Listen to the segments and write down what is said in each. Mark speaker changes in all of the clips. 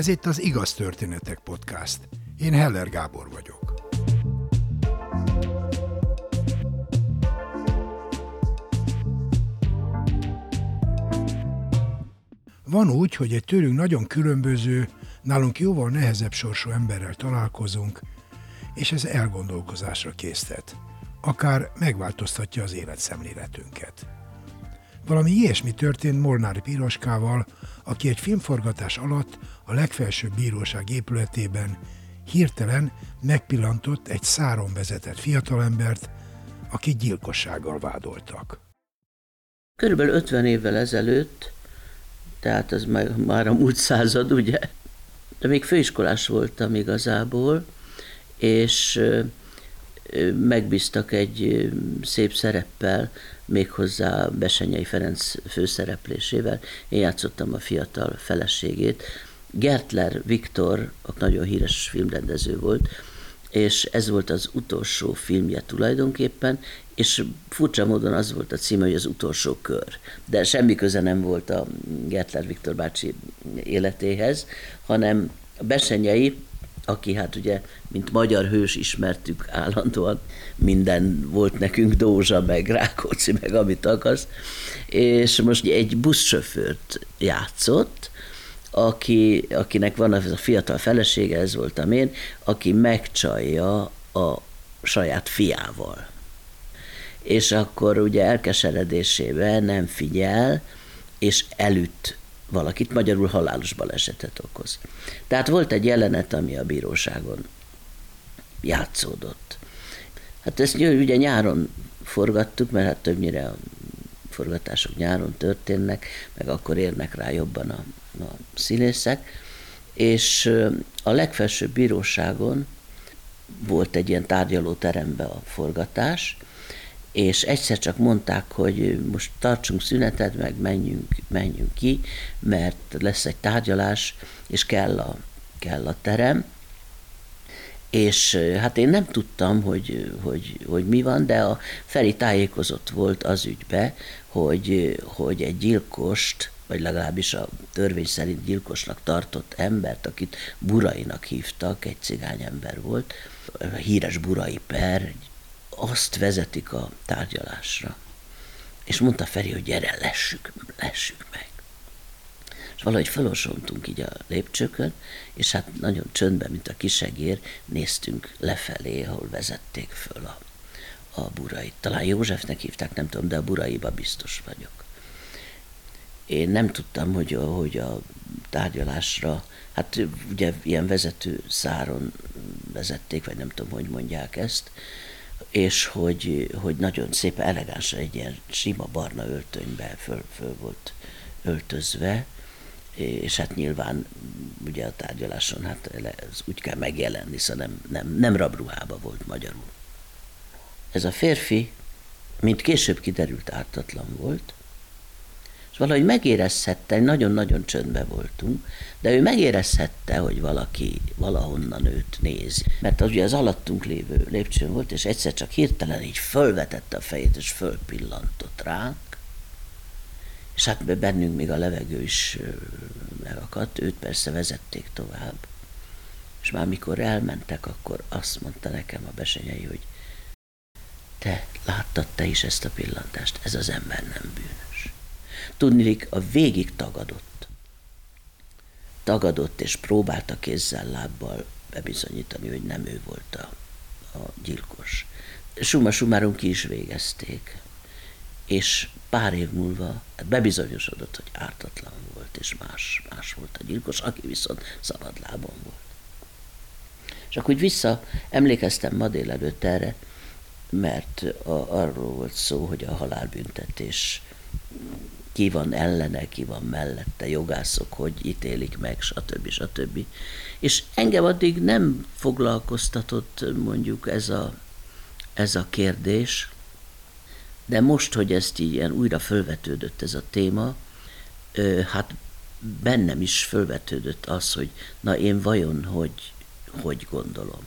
Speaker 1: Ez itt az Igaz Történetek Podcast. Én Heller Gábor vagyok. Van úgy, hogy egy tőlünk nagyon különböző, nálunk jóval nehezebb sorsú emberrel találkozunk, és ez elgondolkozásra késztet. Akár megváltoztatja az életszemléletünket. Valami ilyesmi történt Molnár Piroskával, aki egy filmforgatás alatt a legfelsőbb bíróság épületében hirtelen megpillantott egy száron vezetett fiatalembert, akit gyilkossággal vádoltak.
Speaker 2: Körülbelül 50 évvel ezelőtt, tehát már, már a múlt század, ugye? De még főiskolás voltam igazából, és megbíztak egy szép szereppel, méghozzá Besenyei Ferenc főszereplésével. Én játszottam a fiatal feleségét. Gertler Viktor, a nagyon híres filmrendező volt, és ez volt az utolsó filmje tulajdonképpen, és furcsa módon az volt a címe, hogy az utolsó kör. De semmi köze nem volt a Gertler Viktor bácsi életéhez, hanem a Besenyei aki hát ugye, mint magyar hős ismertük állandóan, minden volt nekünk Dózsa, meg Rákóczi, meg amit akarsz, és most egy buszsofőrt játszott, aki, akinek van a fiatal felesége, ez voltam én, aki megcsalja a saját fiával. És akkor ugye elkeseredésében nem figyel, és elüt valakit, magyarul halálos balesetet okoz. Tehát volt egy jelenet, ami a bíróságon játszódott. Hát ezt ugye nyáron forgattuk, mert hát többnyire a forgatások nyáron történnek, meg akkor érnek rá jobban a, a színészek, és a legfelsőbb bíróságon volt egy ilyen tárgyalóterembe a forgatás, és egyszer csak mondták, hogy most tartsunk szünetet, meg menjünk, menjünk ki, mert lesz egy tárgyalás, és kell a, kell a terem. És hát én nem tudtam, hogy, hogy, hogy mi van, de a Feri tájékozott volt az ügybe, hogy, hogy egy gyilkost, vagy legalábbis a törvény szerint gyilkosnak tartott embert, akit Burainak hívtak, egy cigány ember volt, híres Burai per, egy azt vezetik a tárgyalásra. És mondta Feri, hogy gyere, lessük, lessük meg. És valahogy felosontunk így a lépcsőkön, és hát nagyon csöndben, mint a kisegér, néztünk lefelé, ahol vezették föl a, a burait. Talán Józsefnek hívták, nem tudom, de a buraiba biztos vagyok. Én nem tudtam, hogy, hogy a tárgyalásra, hát ugye ilyen vezető száron vezették, vagy nem tudom, hogy mondják ezt, és hogy, hogy nagyon szép, elegánsan egy ilyen sima barna öltönybe föl, föl volt öltözve, és hát nyilván ugye a tárgyaláson hát ez úgy kell megjelenni, szóval nem, nem, nem rabruhába volt magyarul. Ez a férfi, mint később kiderült, ártatlan volt, valahogy megérezhette, nagyon-nagyon csöndbe voltunk, de ő megérezhette, hogy valaki valahonnan őt néz. Mert az ugye az alattunk lévő lépcsőn volt, és egyszer csak hirtelen így fölvetette a fejét, és fölpillantott ránk, és hát bennünk még a levegő is megakadt, őt persze vezették tovább. És már mikor elmentek, akkor azt mondta nekem a besenyei, hogy te láttad te is ezt a pillantást, ez az ember nem bűnös. Tudnilik, a végig tagadott. Tagadott és próbálta kézzel, lábbal bebizonyítani, hogy nem ő volt a, a gyilkos. Suma sumáron ki is végezték, és pár év múlva bebizonyosodott, hogy ártatlan volt, és más, más volt a gyilkos, aki viszont szabadlábon volt. És akkor úgy vissza emlékeztem ma délelőtt erre, mert a, arról volt szó, hogy a halálbüntetés ki van ellene, ki van mellette, jogászok hogy ítélik meg, stb. stb. És engem addig nem foglalkoztatott mondjuk ez a, ez a kérdés, de most, hogy ezt így ilyen újra fölvetődött ez a téma, hát bennem is fölvetődött az, hogy na én vajon hogy, hogy gondolom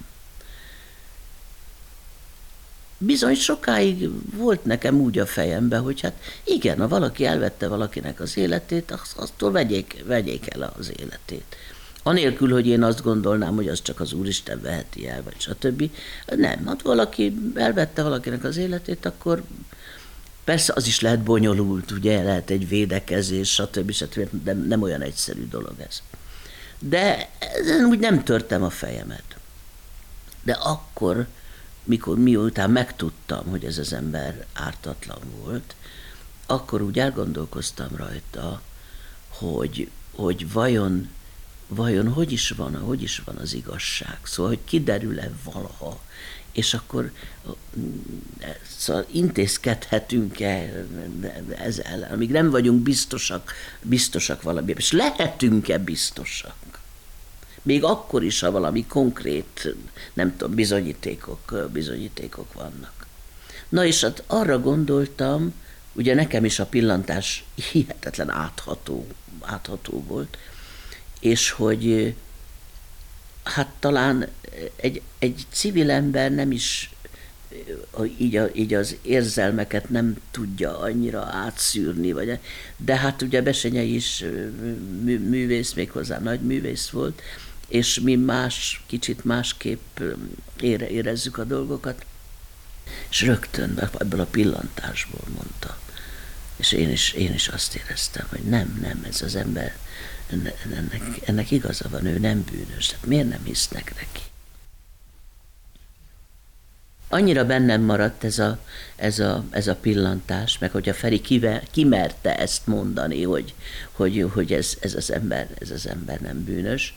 Speaker 2: bizony sokáig volt nekem úgy a fejembe, hogy hát igen, ha valaki elvette valakinek az életét, azt, aztól vegyék, vegyék el az életét. Anélkül, hogy én azt gondolnám, hogy az csak az Úristen veheti el, vagy stb. Nem, hát valaki elvette valakinek az életét, akkor persze az is lehet bonyolult, ugye, lehet egy védekezés, stb. stb. De nem olyan egyszerű dolog ez. De ezen úgy nem törtem a fejemet. De akkor, mikor miután megtudtam, hogy ez az ember ártatlan volt, akkor úgy elgondolkoztam rajta, hogy, hogy vajon, vajon hogy is van, hogy is van az igazság. Szóval, hogy kiderül-e valaha, és akkor szóval intézkedhetünk-e ezzel, amíg nem vagyunk biztosak, biztosak valami, és lehetünk-e biztosak? Még akkor is, ha valami konkrét, nem tudom, bizonyítékok, bizonyítékok vannak. Na és hát arra gondoltam, ugye nekem is a pillantás hihetetlen átható, átható volt, és hogy hát talán egy, egy civil ember nem is így, így az érzelmeket nem tudja annyira átszűrni, vagy, de hát ugye Besenyei is mű, művész, méghozzá nagy művész volt, és mi más, kicsit másképp ére, érezzük a dolgokat. És rögtön ebből a pillantásból mondta. És én is, én is azt éreztem, hogy nem, nem, ez az ember, ennek, ennek igaza van, ő nem bűnös, tehát miért nem hisznek neki? Annyira bennem maradt ez a, ez a, ez a pillantás, meg hogy a Feri kive, kimerte ezt mondani, hogy, hogy, hogy ez, ez, az ember, ez az ember nem bűnös,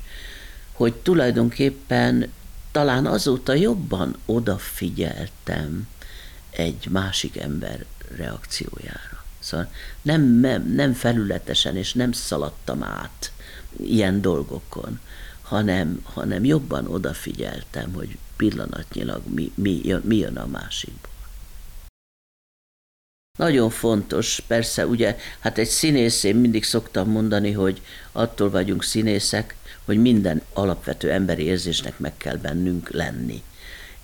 Speaker 2: hogy tulajdonképpen talán azóta jobban odafigyeltem egy másik ember reakciójára. Szóval nem, nem, nem felületesen és nem szaladtam át ilyen dolgokon, hanem, hanem jobban odafigyeltem, hogy pillanatnyilag mi, mi, jön, mi jön a másikból. Nagyon fontos, persze, ugye, hát egy színész, én mindig szoktam mondani, hogy attól vagyunk színészek, hogy minden alapvető emberi érzésnek meg kell bennünk lenni.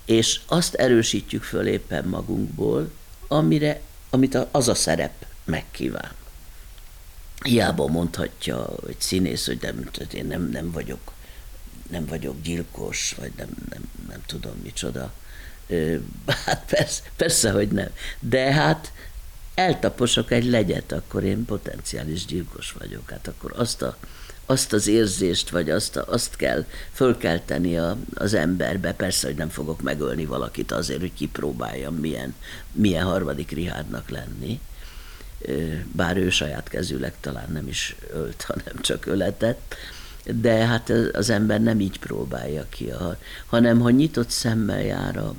Speaker 2: És azt erősítjük föl éppen magunkból, amire, amit az a szerep megkíván. Hiába mondhatja egy színész, hogy nem, én nem, nem vagyok nem vagyok gyilkos, vagy nem, nem, nem tudom micsoda. Hát persze, persze, hogy nem. De hát eltaposok egy legyet, akkor én potenciális gyilkos vagyok. Hát akkor azt a azt az érzést, vagy azt, azt kell fölkelteni a, az emberbe. Persze, hogy nem fogok megölni valakit azért, hogy kipróbáljam, milyen, milyen harmadik Rihádnak lenni. Bár ő saját kezűleg talán nem is ölt, hanem csak öletett. De hát az ember nem így próbálja ki, a, hanem ha nyitott szemmel jár a,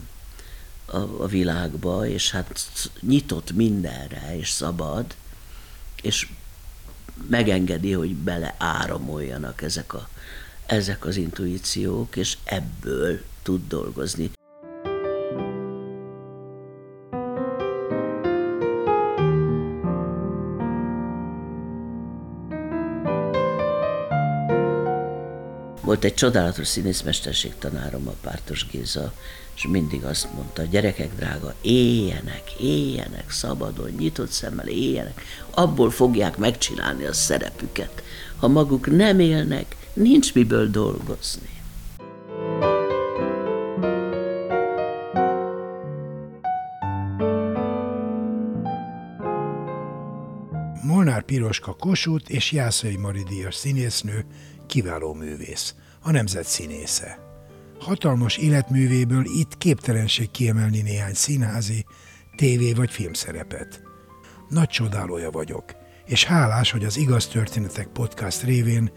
Speaker 2: a, a világba, és hát nyitott mindenre, és szabad, és megengedi, hogy bele áramoljanak ezek, a, ezek az intuíciók, és ebből tud dolgozni. Volt egy csodálatos színészmesterség tanárom, a Pártos Géza, és mindig azt mondta, gyerekek drága, éljenek, éljenek szabadon, nyitott szemmel éljenek, abból fogják megcsinálni a szerepüket. Ha maguk nem élnek, nincs miből dolgozni.
Speaker 1: Molnár Piroska Kossuth és Jászai Mari Díjas színésznő, kiváló művész, a nemzet színésze. Hatalmas életművéből itt képtelenség kiemelni néhány színházi, tévé vagy filmszerepet. Nagy csodálója vagyok, és hálás, hogy az Igaz Történetek podcast révén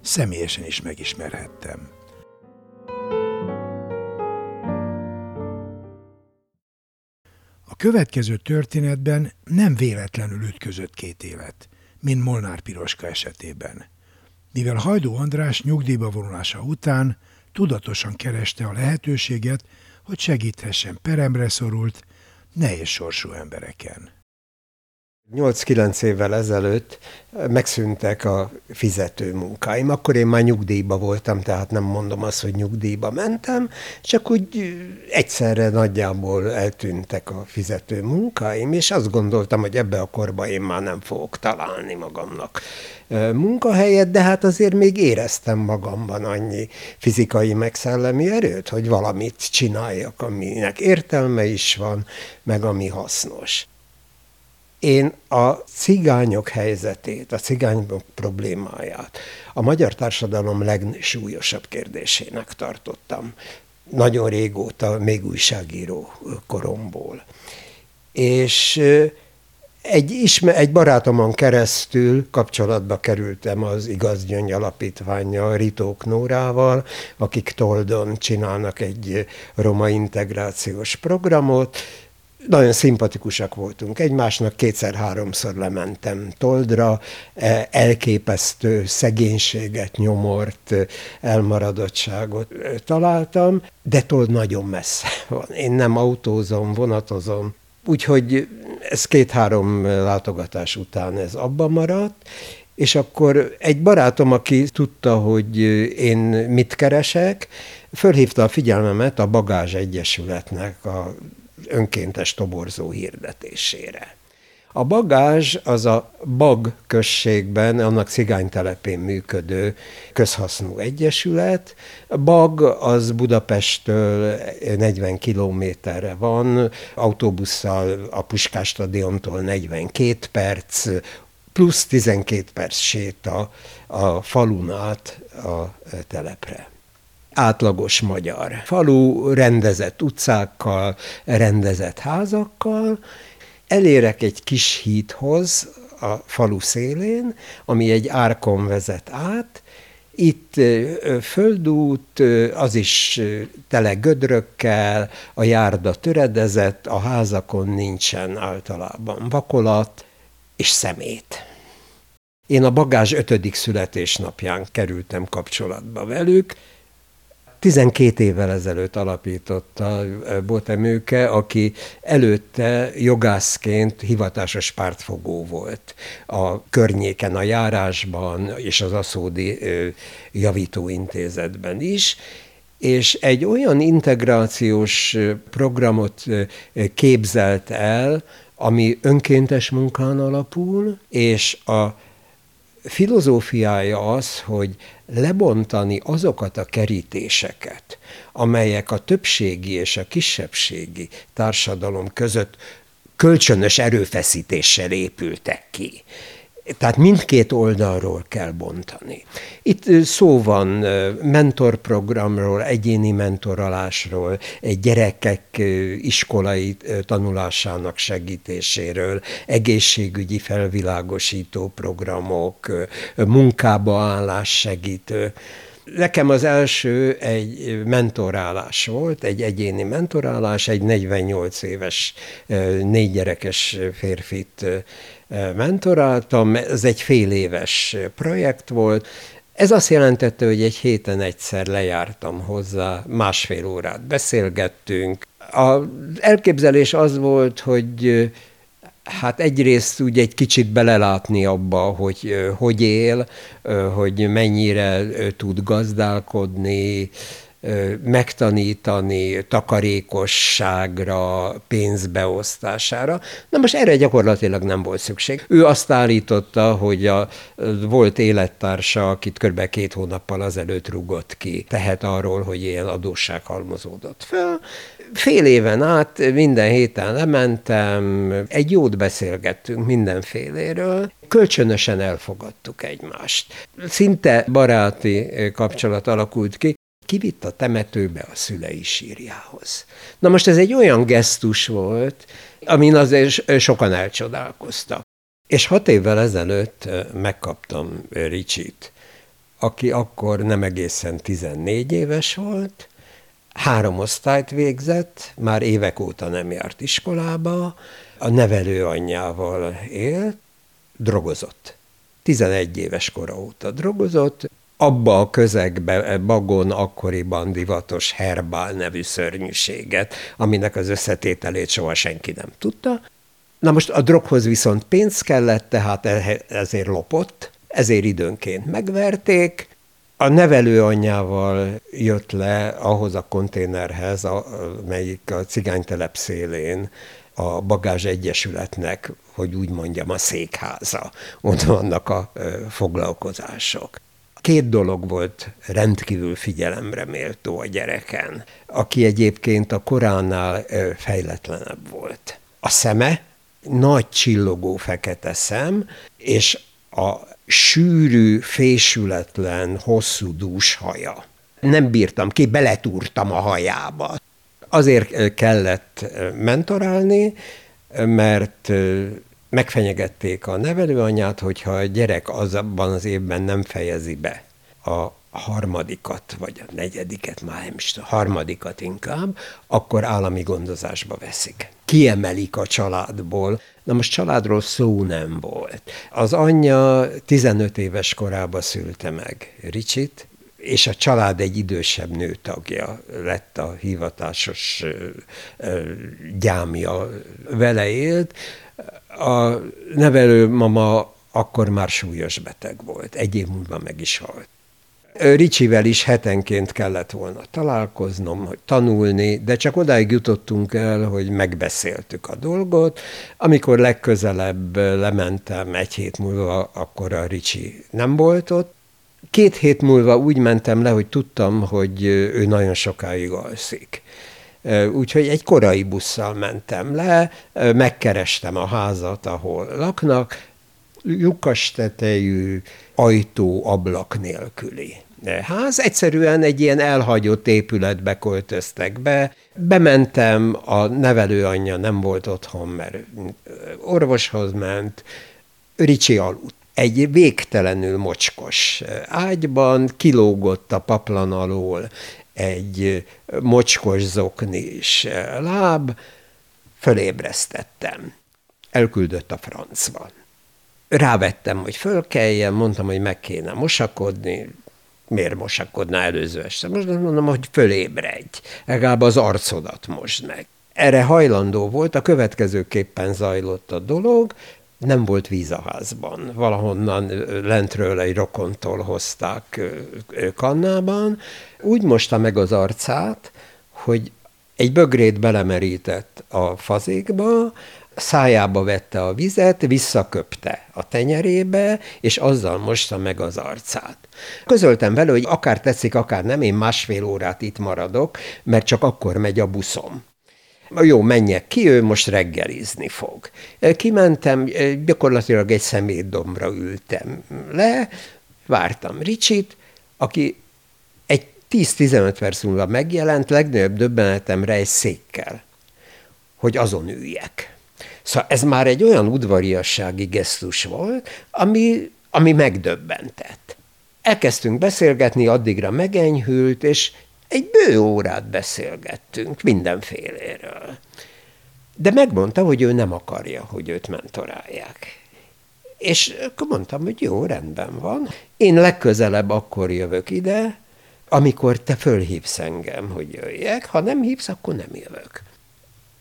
Speaker 1: személyesen is megismerhettem. A következő történetben nem véletlenül ütközött két élet, mint Molnár Piroska esetében. Mivel Hajdó András nyugdíjba vonulása után tudatosan kereste a lehetőséget, hogy segíthessen peremre szorult, nehéz sorsú embereken.
Speaker 3: 8-9 évvel ezelőtt megszűntek a fizető munkáim. Akkor én már nyugdíjba voltam, tehát nem mondom azt, hogy nyugdíjba mentem, csak úgy egyszerre nagyjából eltűntek a fizető munkáim, és azt gondoltam, hogy ebbe a korba én már nem fogok találni magamnak munkahelyet, de hát azért még éreztem magamban annyi fizikai megszellemi erőt, hogy valamit csináljak, aminek értelme is van, meg ami hasznos. Én a cigányok helyzetét, a cigányok problémáját a magyar társadalom legsúlyosabb kérdésének tartottam. Nagyon régóta, még újságíró koromból. És egy, isme, egy barátomon keresztül kapcsolatba kerültem az Igaz Gyöngy Alapítványa Ritók Nórával, akik Toldon csinálnak egy roma integrációs programot, nagyon szimpatikusak voltunk egymásnak, kétszer-háromszor lementem Toldra, e, elképesztő szegénységet, nyomort, elmaradottságot találtam, de Told nagyon messze van. Én nem autózom, vonatozom, úgyhogy ez két-három látogatás után ez abba maradt, és akkor egy barátom, aki tudta, hogy én mit keresek, fölhívta a figyelmemet a Bagázs Egyesületnek a önkéntes toborzó hirdetésére. A bagázs az a Bag községben, annak cigánytelepén működő közhasznú egyesület. Bag az Budapesttől 40 kilométerre van, autóbusszal a Puskás stadiontól 42 perc, plusz 12 perc séta a falun át a telepre átlagos magyar. Falu, rendezett utcákkal, rendezett házakkal, elérek egy kis hídhoz a falu szélén, ami egy árkon vezet át, itt földút, az is tele gödrökkel, a járda töredezett, a házakon nincsen általában vakolat és szemét. Én a bagázs ötödik születésnapján kerültem kapcsolatba velük, 12 évvel ezelőtt alapította Botemőke, aki előtte jogászként hivatásos pártfogó volt. A környéken, a járásban és az aszódi javítóintézetben is, és egy olyan integrációs programot képzelt el, ami önkéntes munkán alapul, és a filozófiája az, hogy lebontani azokat a kerítéseket, amelyek a többségi és a kisebbségi társadalom között kölcsönös erőfeszítéssel épültek ki. Tehát mindkét oldalról kell bontani. Itt szó van mentorprogramról, egyéni mentoralásról, gyerekek iskolai tanulásának segítéséről, egészségügyi felvilágosító programok, munkába állás segítő. Nekem az első egy mentorálás volt, egy egyéni mentorálás, egy 48 éves, négy gyerekes férfit mentoráltam, ez egy fél éves projekt volt, ez azt jelentette, hogy egy héten egyszer lejártam hozzá, másfél órát beszélgettünk. Az elképzelés az volt, hogy hát egyrészt úgy egy kicsit belelátni abba, hogy hogy él, hogy mennyire tud gazdálkodni, megtanítani takarékosságra, pénzbeosztására. Na most erre gyakorlatilag nem volt szükség. Ő azt állította, hogy a volt élettársa, akit kb. két hónappal azelőtt rugott ki, tehet arról, hogy ilyen adósság halmozódott fel. Fél éven át minden héten lementem, egy jót beszélgettünk mindenféléről, kölcsönösen elfogadtuk egymást. Szinte baráti kapcsolat alakult ki, kivitt a temetőbe a szülei sírjához. Na most ez egy olyan gesztus volt, amin azért sokan elcsodálkoztak. És hat évvel ezelőtt megkaptam Ricsit, aki akkor nem egészen 14 éves volt, három osztályt végzett, már évek óta nem járt iskolába, a nevelő anyjával élt, drogozott. 11 éves kora óta drogozott, abba a közegbe e, Bagon akkoriban divatos herbál nevű szörnyűséget, aminek az összetételét soha senki nem tudta, Na most a droghoz viszont pénz kellett, tehát ezért lopott, ezért időnként megverték, a nevelőanyjával jött le ahhoz a konténerhez, melyik a cigánytelep szélén a Bagázs Egyesületnek, hogy úgy mondjam, a székháza. Ott vannak a foglalkozások. Két dolog volt rendkívül figyelemre méltó a gyereken, aki egyébként a koránál fejletlenebb volt. A szeme, nagy csillogó fekete szem, és a sűrű, fésületlen, hosszú dús haja. Nem bírtam ki, beletúrtam a hajába. Azért kellett mentorálni, mert megfenyegették a nevelőanyát, hogyha a gyerek az abban az évben nem fejezi be a harmadikat, vagy a negyediket, már nem is harmadikat inkább, akkor állami gondozásba veszik. Kiemelik a családból. Na most családról szó nem volt. Az anyja 15 éves korában szülte meg Ricsit, és a család egy idősebb nőtagja lett a hivatásos gyámja, vele élt. A nevelő mama akkor már súlyos beteg volt, egy év múlva meg is halt. Ricsivel is hetenként kellett volna találkoznom, hogy tanulni, de csak odáig jutottunk el, hogy megbeszéltük a dolgot. Amikor legközelebb lementem egy hét múlva, akkor a Ricsi nem volt ott. Két hét múlva úgy mentem le, hogy tudtam, hogy ő nagyon sokáig alszik. Úgyhogy egy korai busszal mentem le, megkerestem a házat, ahol laknak, lyukas tetejű, ajtó, ablak nélküli ház. Egyszerűen egy ilyen elhagyott épületbe költöztek be. Bementem, a nevelőanyja nem volt otthon, mert orvoshoz ment. Ricsi aludt. Egy végtelenül mocskos ágyban kilógott a paplan alól egy mocskos zoknis láb, fölébresztettem. Elküldött a francba. Rávettem, hogy fölkeljen, mondtam, hogy meg kéne mosakodni, miért mosakodna előző este? Most mondom, hogy fölébredj, legalább az arcodat most meg. Erre hajlandó volt, a következőképpen zajlott a dolog, nem volt víz a házban. Valahonnan lentről egy rokontól hozták kannában. Úgy mosta meg az arcát, hogy egy bögrét belemerített a fazékba, szájába vette a vizet, visszaköpte a tenyerébe, és azzal mosta meg az arcát. Közöltem vele, hogy akár tetszik, akár nem, én másfél órát itt maradok, mert csak akkor megy a buszom. Jó, menjek ki, ő most reggelizni fog. Kimentem, gyakorlatilag egy szemétdombra ültem le, vártam Ricsit, aki egy 10-15 perc múlva megjelent, legnagyobb döbbenetemre egy székkel, hogy azon üljek. Szóval ez már egy olyan udvariassági gesztus volt, ami, ami megdöbbentett. Elkezdtünk beszélgetni, addigra megenyhült, és egy bő órát beszélgettünk mindenféléről. De megmondta, hogy ő nem akarja, hogy őt mentorálják. És akkor mondtam, hogy jó, rendben van. Én legközelebb akkor jövök ide, amikor te fölhívsz engem, hogy jöjjek, ha nem hívsz, akkor nem jövök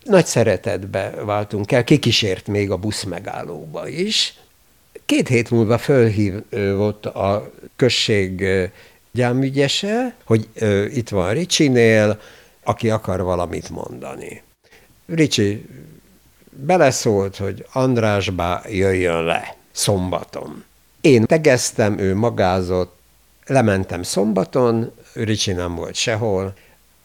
Speaker 3: nagy szeretetbe váltunk el, kikísért még a busz megállóba is. Két hét múlva fölhívott a község gyámügyese, hogy itt van Ricsinél, aki akar valamit mondani. Ricsi beleszólt, hogy Andrásbá jöjjön le szombaton. Én tegeztem, ő magázott, lementem szombaton, Ricsi nem volt sehol,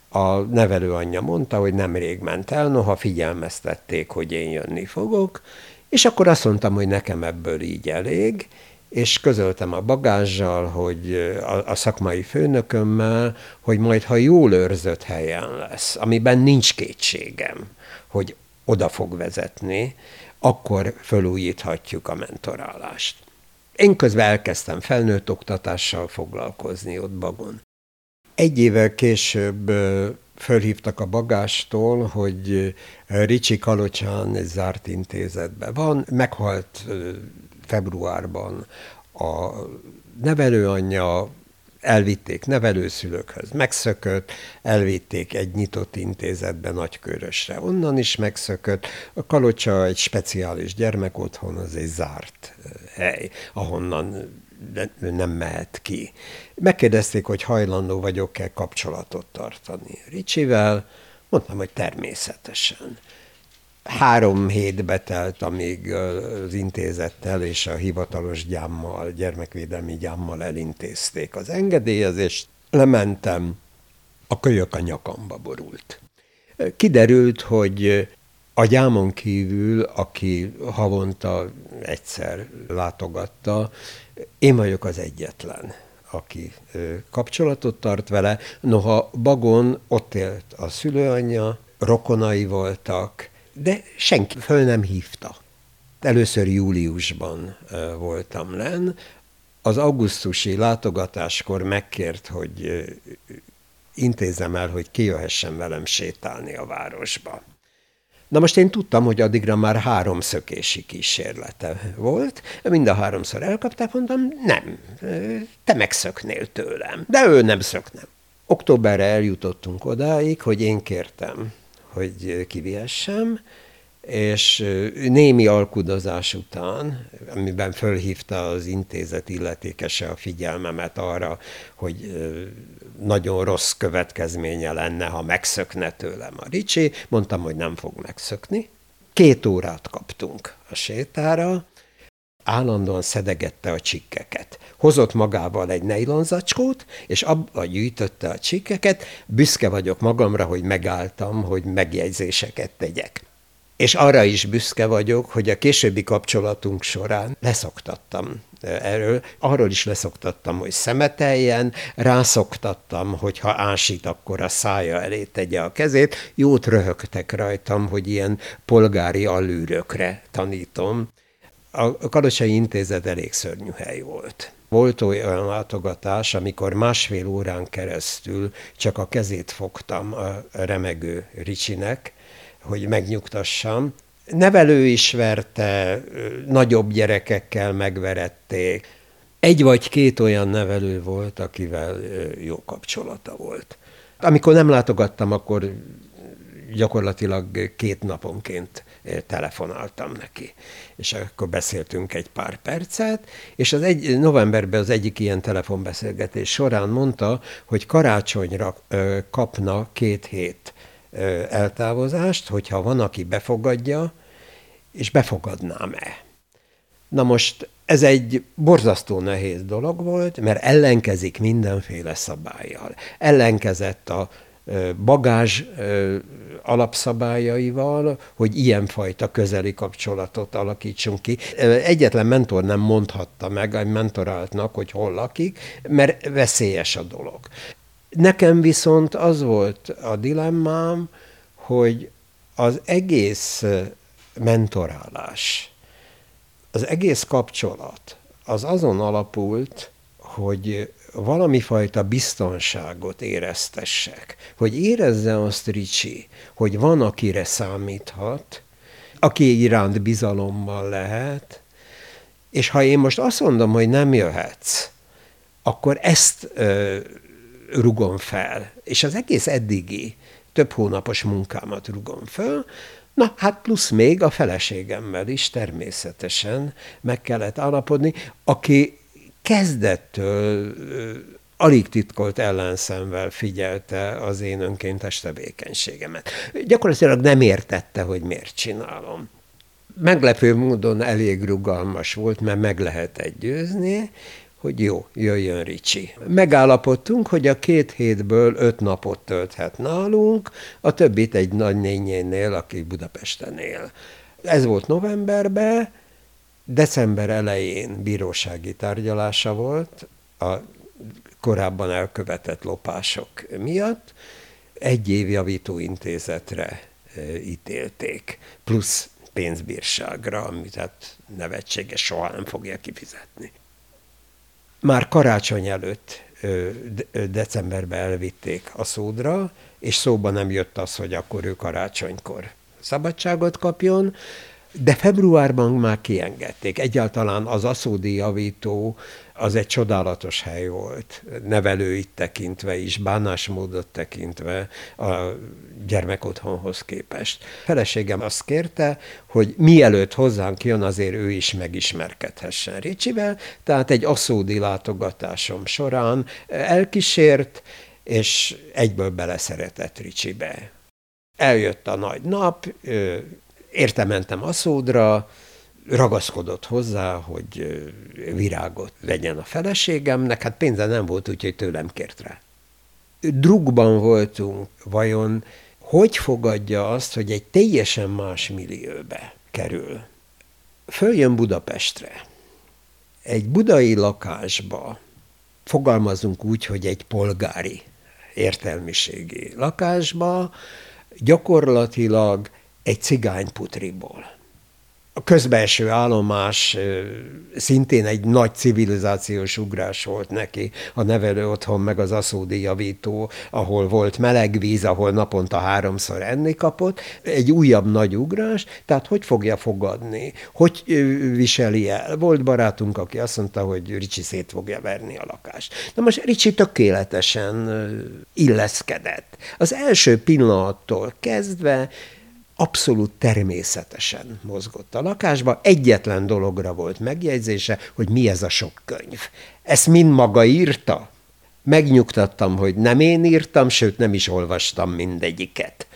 Speaker 3: a nevelőanyja mondta, hogy nemrég ment el, noha figyelmeztették, hogy én jönni fogok, és akkor azt mondtam, hogy nekem ebből így elég, és közöltem a bagázsal, hogy a, a szakmai főnökömmel, hogy majd, ha jól őrzött helyen lesz, amiben nincs kétségem, hogy oda fog vezetni, akkor fölújíthatjuk a mentorálást. Én közben elkezdtem felnőtt oktatással foglalkozni ott Bagon. Egy évvel később fölhívtak a bagástól, hogy Ricsi Kalocsán egy zárt intézetben van, meghalt februárban a nevelőanyja, elvitték nevelőszülőkhöz, megszökött, elvitték egy nyitott intézetbe Nagykörösre, onnan is megszökött. A Kalocsa egy speciális gyermekotthon, az egy zárt hely, ahonnan nem mehet ki. Megkérdezték, hogy hajlandó vagyok-e kapcsolatot tartani Ricsivel, mondtam, hogy természetesen. Három hét betelt, amíg az intézettel és a hivatalos gyámmal, gyermekvédelmi gyámmal elintézték az engedélyezést. Lementem, a kölyök a nyakamba borult. Kiderült, hogy a gyámon kívül, aki havonta egyszer látogatta, én vagyok az egyetlen, aki kapcsolatot tart vele. Noha Bagon ott élt a szülőanyja, rokonai voltak, de senki föl nem hívta. Először júliusban voltam len, az augusztusi látogatáskor megkért, hogy intézem el, hogy kijöhessen velem sétálni a városba. Na most én tudtam, hogy addigra már három szökési kísérlete volt, mind a háromszor elkapták, mondtam, nem, te megszöknél tőlem, de ő nem szöknem. Októberre eljutottunk odáig, hogy én kértem, hogy kivihessem, és némi alkudozás után, amiben fölhívta az intézet illetékese a figyelmemet arra, hogy nagyon rossz következménye lenne, ha megszökne tőlem a Ricsi, mondtam, hogy nem fog megszökni. Két órát kaptunk a sétára, állandóan szedegette a csikkeket. Hozott magával egy nejlonzacskót, és abba gyűjtötte a csikkeket. Büszke vagyok magamra, hogy megálltam, hogy megjegyzéseket tegyek. És arra is büszke vagyok, hogy a későbbi kapcsolatunk során leszoktattam erről. Arról is leszoktattam, hogy szemeteljen, rászoktattam, hogy ha ásít, akkor a szája elé tegye a kezét. Jót röhögtek rajtam, hogy ilyen polgári alűrökre tanítom. A Kadocsai Intézet elég szörnyű hely volt. Volt olyan látogatás, amikor másfél órán keresztül csak a kezét fogtam a remegő Ricsinek, hogy megnyugtassam. Nevelő is verte, nagyobb gyerekekkel megverették. Egy vagy két olyan nevelő volt, akivel jó kapcsolata volt. Amikor nem látogattam, akkor gyakorlatilag két naponként telefonáltam neki. És akkor beszéltünk egy pár percet, és az egy, novemberben az egyik ilyen telefonbeszélgetés során mondta, hogy karácsonyra kapna két hét eltávozást, hogyha van, aki befogadja, és befogadnám-e. Na most ez egy borzasztó nehéz dolog volt, mert ellenkezik mindenféle szabályjal. Ellenkezett a bagázs alapszabályaival, hogy ilyenfajta közeli kapcsolatot alakítsunk ki. Egyetlen mentor nem mondhatta meg egy mentoráltnak, hogy hol lakik, mert veszélyes a dolog. Nekem viszont az volt a dilemmám, hogy az egész mentorálás, az egész kapcsolat, az azon alapult, hogy valami fajta biztonságot éreztessek, hogy érezze azt Ricsi, hogy van, akire számíthat, aki iránt bizalommal lehet, és ha én most azt mondom, hogy nem jöhetsz, akkor ezt ö, rugom fel. És az egész eddigi több hónapos munkámat rugom föl, Na, hát plusz még a feleségemmel is természetesen meg kellett állapodni, aki kezdettől alig titkolt ellenszemvel figyelte az én önkéntes tevékenységemet. Gyakorlatilag nem értette, hogy miért csinálom. Meglepő módon elég rugalmas volt, mert meg lehetett győzni, hogy jó, jöjjön Ricsi. Megállapodtunk, hogy a két hétből öt napot tölthet nálunk, a többit egy nagynényénél, aki Budapesten él. Ez volt novemberben, december elején bírósági tárgyalása volt a korábban elkövetett lopások miatt, egy év javítóintézetre e, ítélték, plusz pénzbírságra, amit hát nevetséges, soha nem fogja kifizetni. Már karácsony előtt decemberben elvitték a szódra, és szóba nem jött az, hogy akkor ő karácsonykor szabadságot kapjon, de februárban már kiengedték. Egyáltalán az aszódi javító az egy csodálatos hely volt, nevelőit tekintve is, bánásmódot tekintve a gyermekotthonhoz képest. Feleségem azt kérte, hogy mielőtt hozzánk jön, azért ő is megismerkedhessen Ricsivel, tehát egy aszódi látogatásom során elkísért, és egyből beleszeretett Ricsibe. Eljött a nagy nap, érte mentem Aszódra, ragaszkodott hozzá, hogy virágot vegyen a feleségemnek, hát pénze nem volt, úgyhogy tőlem kért rá. Drugban voltunk, vajon hogy fogadja azt, hogy egy teljesen más millióbe kerül? Följön Budapestre, egy budai lakásba, fogalmazunk úgy, hogy egy polgári értelmiségi lakásba, gyakorlatilag egy cigányputriból a közbelső állomás szintén egy nagy civilizációs ugrás volt neki, a nevelő otthon meg az aszódi javító, ahol volt meleg víz, ahol naponta háromszor enni kapott, egy újabb nagy ugrás, tehát hogy fogja fogadni, hogy viseli el. Volt barátunk, aki azt mondta, hogy Ricsi szét fogja verni a lakást. Na most Ricsi tökéletesen illeszkedett. Az első pillanattól kezdve abszolút természetesen mozgott a lakásba. Egyetlen dologra volt megjegyzése, hogy mi ez a sok könyv. Ezt mind maga írta? Megnyugtattam, hogy nem én írtam, sőt nem is olvastam mindegyiket.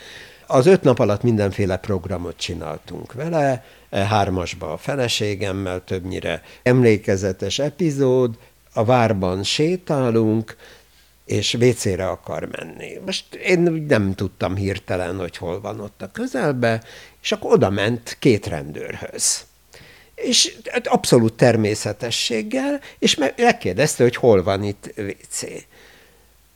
Speaker 3: Az öt nap alatt mindenféle programot csináltunk vele, e hármasba a feleségemmel többnyire emlékezetes epizód, a várban sétálunk, és WC-re akar menni. Most én nem tudtam hirtelen, hogy hol van ott a közelbe, és akkor oda ment két rendőrhöz. És hát abszolút természetességgel, és megkérdezte, hogy hol van itt WC.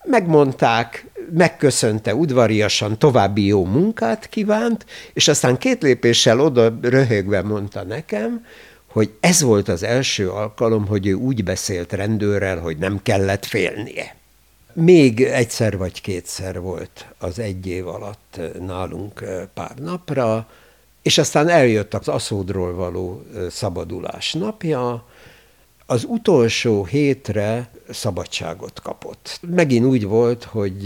Speaker 3: Megmondták, megköszönte udvariasan, további jó munkát kívánt, és aztán két lépéssel oda röhögve mondta nekem, hogy ez volt az első alkalom, hogy ő úgy beszélt rendőrrel, hogy nem kellett félnie. Még egyszer vagy kétszer volt az egy év alatt nálunk pár napra, és aztán eljött az aszódról való szabadulás napja, az utolsó hétre szabadságot kapott. Megint úgy volt, hogy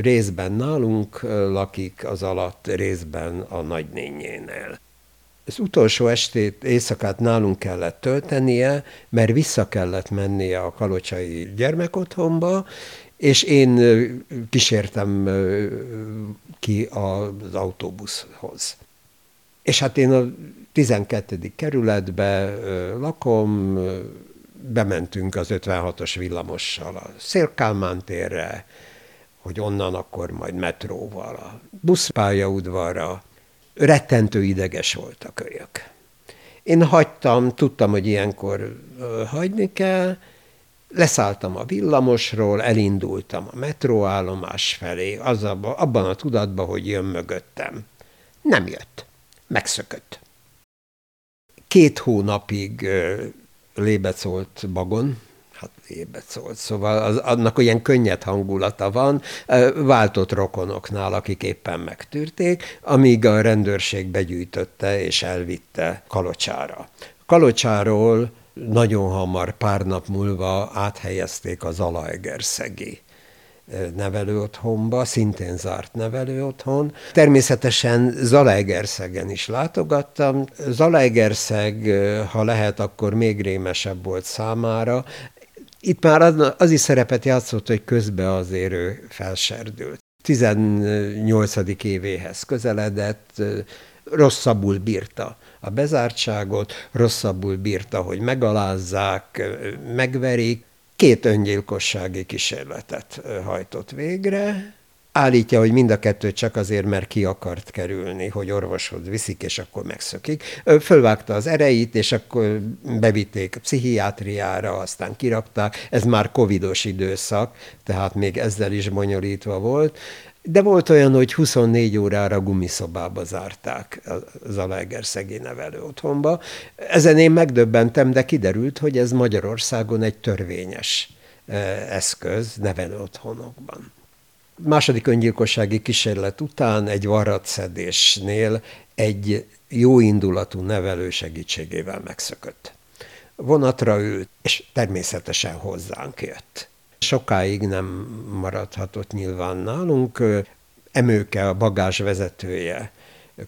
Speaker 3: részben nálunk lakik, az alatt részben a nagynényénél. Az utolsó estét, éjszakát nálunk kellett töltenie, mert vissza kellett mennie a kalocsai gyermekotthonba, és én kísértem ki az autóbuszhoz. És hát én a 12. kerületbe lakom, bementünk az 56-os villamossal a Szélkálmán térre, hogy onnan akkor majd metróval a buszpályaudvarra. Rettentő ideges volt a kölyök. Én hagytam, tudtam, hogy ilyenkor hagyni kell, Leszálltam a villamosról, elindultam a metróállomás felé, az abba, abban a tudatban, hogy jön mögöttem. Nem jött. Megszökött. Két hónapig lébecolt bagon, hát lébecolt, szóval az, annak olyan könnyed hangulata van, váltott rokonoknál, akik éppen megtűrték, amíg a rendőrség begyűjtötte és elvitte Kalocsára. Kalocsáról nagyon hamar, pár nap múlva áthelyezték az Zalaegerszegi nevelőotthonba, szintén zárt nevelőotthon. Természetesen Zalaegerszegen is látogattam. Zalaegerszeg, ha lehet, akkor még rémesebb volt számára. Itt már az, az is szerepet játszott, hogy közben azért ő felserdült. 18. évéhez közeledett, rosszabbul bírta a bezártságot, rosszabbul bírta, hogy megalázzák, megverik. Két öngyilkossági kísérletet hajtott végre, Állítja, hogy mind a kettő csak azért, mert ki akart kerülni, hogy orvoshoz viszik, és akkor megszökik. Fölvágta az ereit, és akkor bevitték a pszichiátriára, aztán kirakták. Ez már covidos időszak, tehát még ezzel is bonyolítva volt. De volt olyan, hogy 24 órára gumiszobába zárták az Alegerszegi nevelő otthonba. Ezen én megdöbbentem, de kiderült, hogy ez Magyarországon egy törvényes eszköz nevelő otthonokban. Második öngyilkossági kísérlet után egy varratszedésnél egy jó indulatú nevelő segítségével megszökött. vonatra ült, és természetesen hozzánk jött. Sokáig nem maradhatott nyilván nálunk. Emőke, a bagás vezetője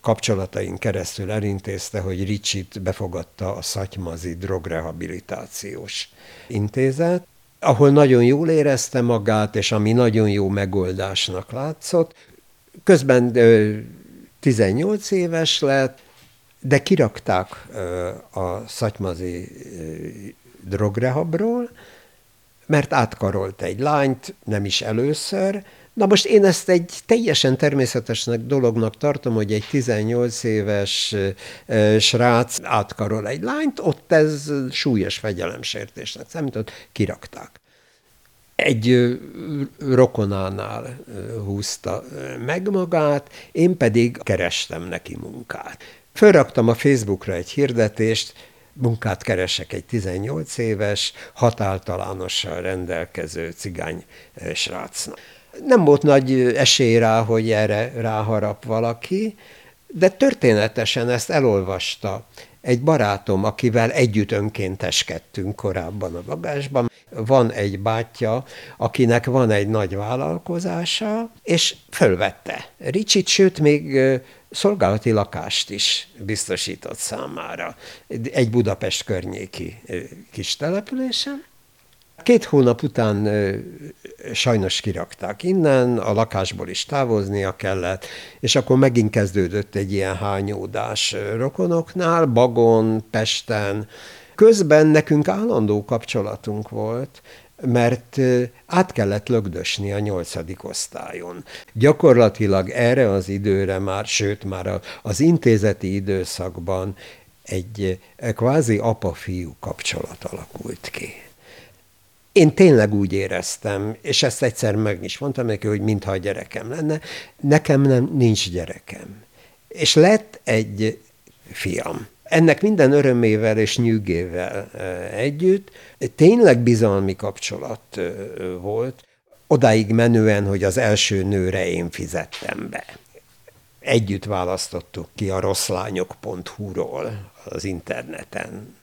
Speaker 3: kapcsolataink keresztül elintézte, hogy Ricsit befogadta a Szatymazi Drogrehabilitációs Intézet, ahol nagyon jól érezte magát, és ami nagyon jó megoldásnak látszott. Közben 18 éves lett, de kirakták a szatymazi drogrehabról, mert átkarolt egy lányt, nem is először. Na most én ezt egy teljesen természetesnek dolognak tartom, hogy egy 18 éves srác átkarol egy lányt, ott ez súlyos fegyelemsértésnek számított, kirakták egy rokonánál húzta meg magát, én pedig kerestem neki munkát. Fölraktam a Facebookra egy hirdetést, munkát keresek egy 18 éves, hatáltalánossal rendelkező cigány srácnak. Nem volt nagy esély rá, hogy erre ráharap valaki, de történetesen ezt elolvasta egy barátom, akivel együtt önkénteskedtünk korábban a bagásban. Van egy bátyja, akinek van egy nagy vállalkozása, és fölvette Ricsit, sőt, még szolgálati lakást is biztosított számára egy Budapest környéki kis településen. Két hónap után sajnos kirakták innen, a lakásból is távoznia kellett, és akkor megint kezdődött egy ilyen hányódás rokonoknál, Bagon, Pesten. Közben nekünk állandó kapcsolatunk volt, mert át kellett lögdösni a nyolcadik osztályon. Gyakorlatilag erre az időre már, sőt már az intézeti időszakban egy kvázi apa-fiú kapcsolat alakult ki. Én tényleg úgy éreztem, és ezt egyszer meg is mondtam neki, hogy mintha a gyerekem lenne. Nekem nem, nincs gyerekem. És lett egy fiam. Ennek minden örömével és nyűgével együtt tényleg bizalmi kapcsolat volt, odáig menően, hogy az első nőre én fizettem be. Együtt választottuk ki a rosszlányok.hu-ról az interneten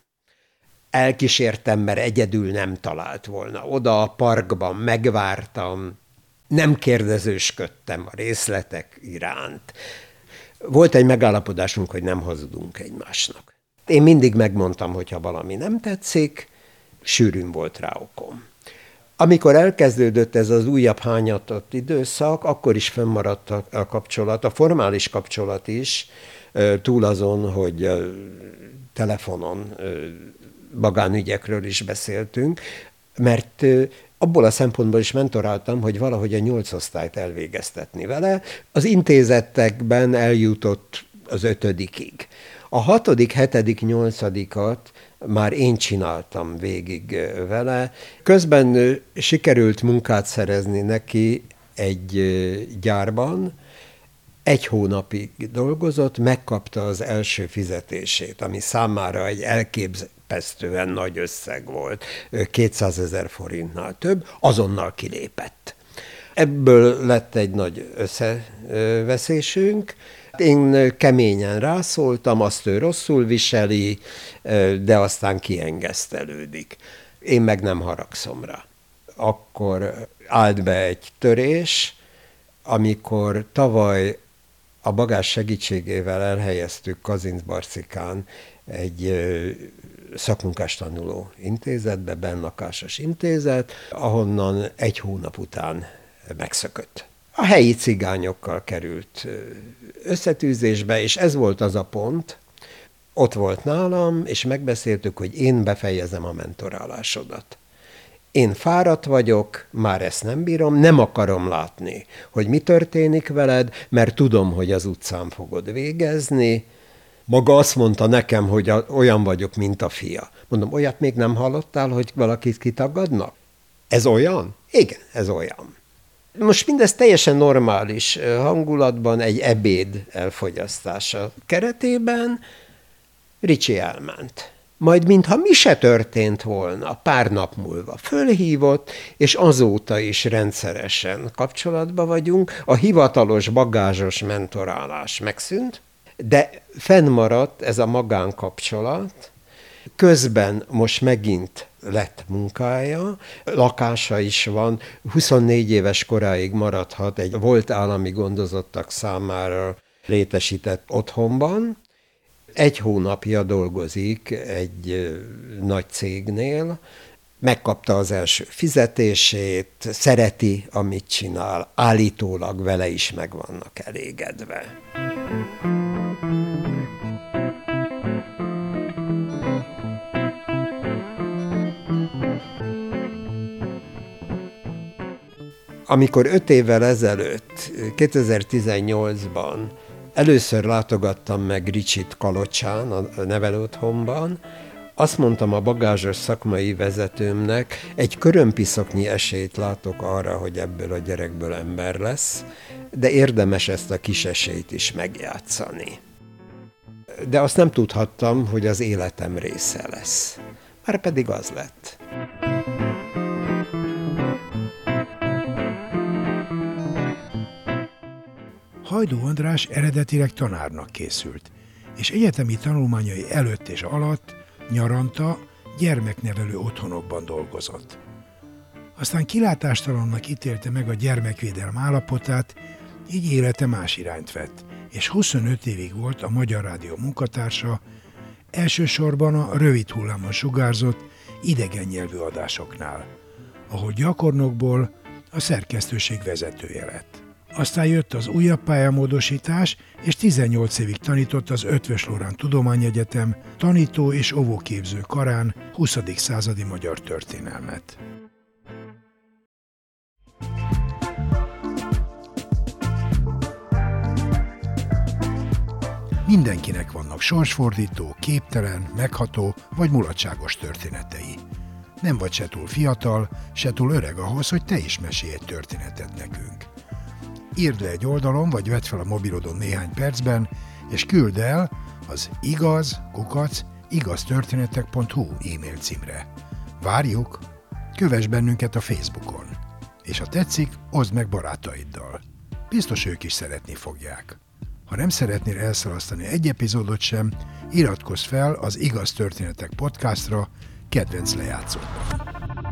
Speaker 3: elkísértem, mert egyedül nem talált volna. Oda a parkban megvártam, nem kérdezősködtem a részletek iránt. Volt egy megállapodásunk, hogy nem hazudunk egymásnak. Én mindig megmondtam, hogy ha valami nem tetszik, sűrűn volt rá okom. Amikor elkezdődött ez az újabb hányatott időszak, akkor is fönnmaradt a kapcsolat, a formális kapcsolat is, túl azon, hogy telefonon magánügyekről is beszéltünk, mert abból a szempontból is mentoráltam, hogy valahogy a nyolc osztályt elvégeztetni vele. Az intézetekben eljutott az ötödikig. A hatodik, hetedik, nyolcadikat már én csináltam végig vele. Közben sikerült munkát szerezni neki egy gyárban, egy hónapig dolgozott, megkapta az első fizetését, ami számára egy elképz, elképesztően nagy összeg volt, 200 ezer forintnál több, azonnal kilépett. Ebből lett egy nagy összeveszésünk, én keményen rászóltam, azt ő rosszul viseli, de aztán kiengesztelődik. Én meg nem haragszom rá. Akkor állt be egy törés, amikor tavaly a bagás segítségével elhelyeztük Kazincbarcikán egy szakmunkás tanuló intézetbe, bennakásos intézet, ahonnan egy hónap után megszökött. A helyi cigányokkal került összetűzésbe, és ez volt az a pont, ott volt nálam, és megbeszéltük, hogy én befejezem a mentorálásodat. Én fáradt vagyok, már ezt nem bírom, nem akarom látni, hogy mi történik veled, mert tudom, hogy az utcán fogod végezni, maga azt mondta nekem, hogy a, olyan vagyok, mint a fia. Mondom, olyat még nem hallottál, hogy valakit kitagadnak? Ez olyan? Igen, ez olyan. Most mindez teljesen normális hangulatban, egy ebéd elfogyasztása keretében Ricsi elment. Majd mintha mi se történt volna, pár nap múlva fölhívott, és azóta is rendszeresen kapcsolatban vagyunk. A hivatalos bagázsos mentorálás megszűnt, de fennmaradt ez a magánkapcsolat, Közben most megint lett munkája, lakása is van, 24 éves koráig maradhat egy volt állami gondozottak számára létesített otthonban. Egy hónapja dolgozik egy nagy cégnél, megkapta az első fizetését, szereti, amit csinál, állítólag vele is meg vannak elégedve. Amikor öt évvel ezelőtt, 2018-ban először látogattam meg Ricsit Kalocsán, a nevelőotthonban, azt mondtam a bagázsos szakmai vezetőmnek, egy körömpiszoknyi esélyt látok arra, hogy ebből a gyerekből ember lesz, de érdemes ezt a kis esélyt is megjátszani. De azt nem tudhattam, hogy az életem része lesz. Már pedig az lett.
Speaker 1: Hajdú András eredetileg tanárnak készült, és egyetemi tanulmányai előtt és alatt nyaranta gyermeknevelő otthonokban dolgozott. Aztán kilátástalannak ítélte meg a gyermekvédelm állapotát, így élete más irányt vett, és 25 évig volt a Magyar Rádió munkatársa, elsősorban a rövid hullámon sugárzott idegen nyelvű adásoknál, ahol gyakornokból a szerkesztőség vezetője lett. Aztán jött az újabb pályamódosítás, és 18 évig tanított az Ötvös Lorán Tudományegyetem tanító és óvóképző karán 20. századi magyar történelmet. Mindenkinek vannak sorsfordító, képtelen, megható vagy mulatságos történetei. Nem vagy se túl fiatal, se túl öreg ahhoz, hogy te is mesélj egy történetet nekünk írd le egy oldalon, vagy vedd fel a mobilodon néhány percben, és küld el az igaz, kukac, igaztörténetek.hu e-mail címre. Várjuk! Kövess bennünket a Facebookon. És ha tetszik, oszd meg barátaiddal. Biztos ők is szeretni fogják. Ha nem szeretnél elszalasztani egy epizódot sem, iratkozz fel az Igaz Történetek podcastra kedvenc lejátszódban.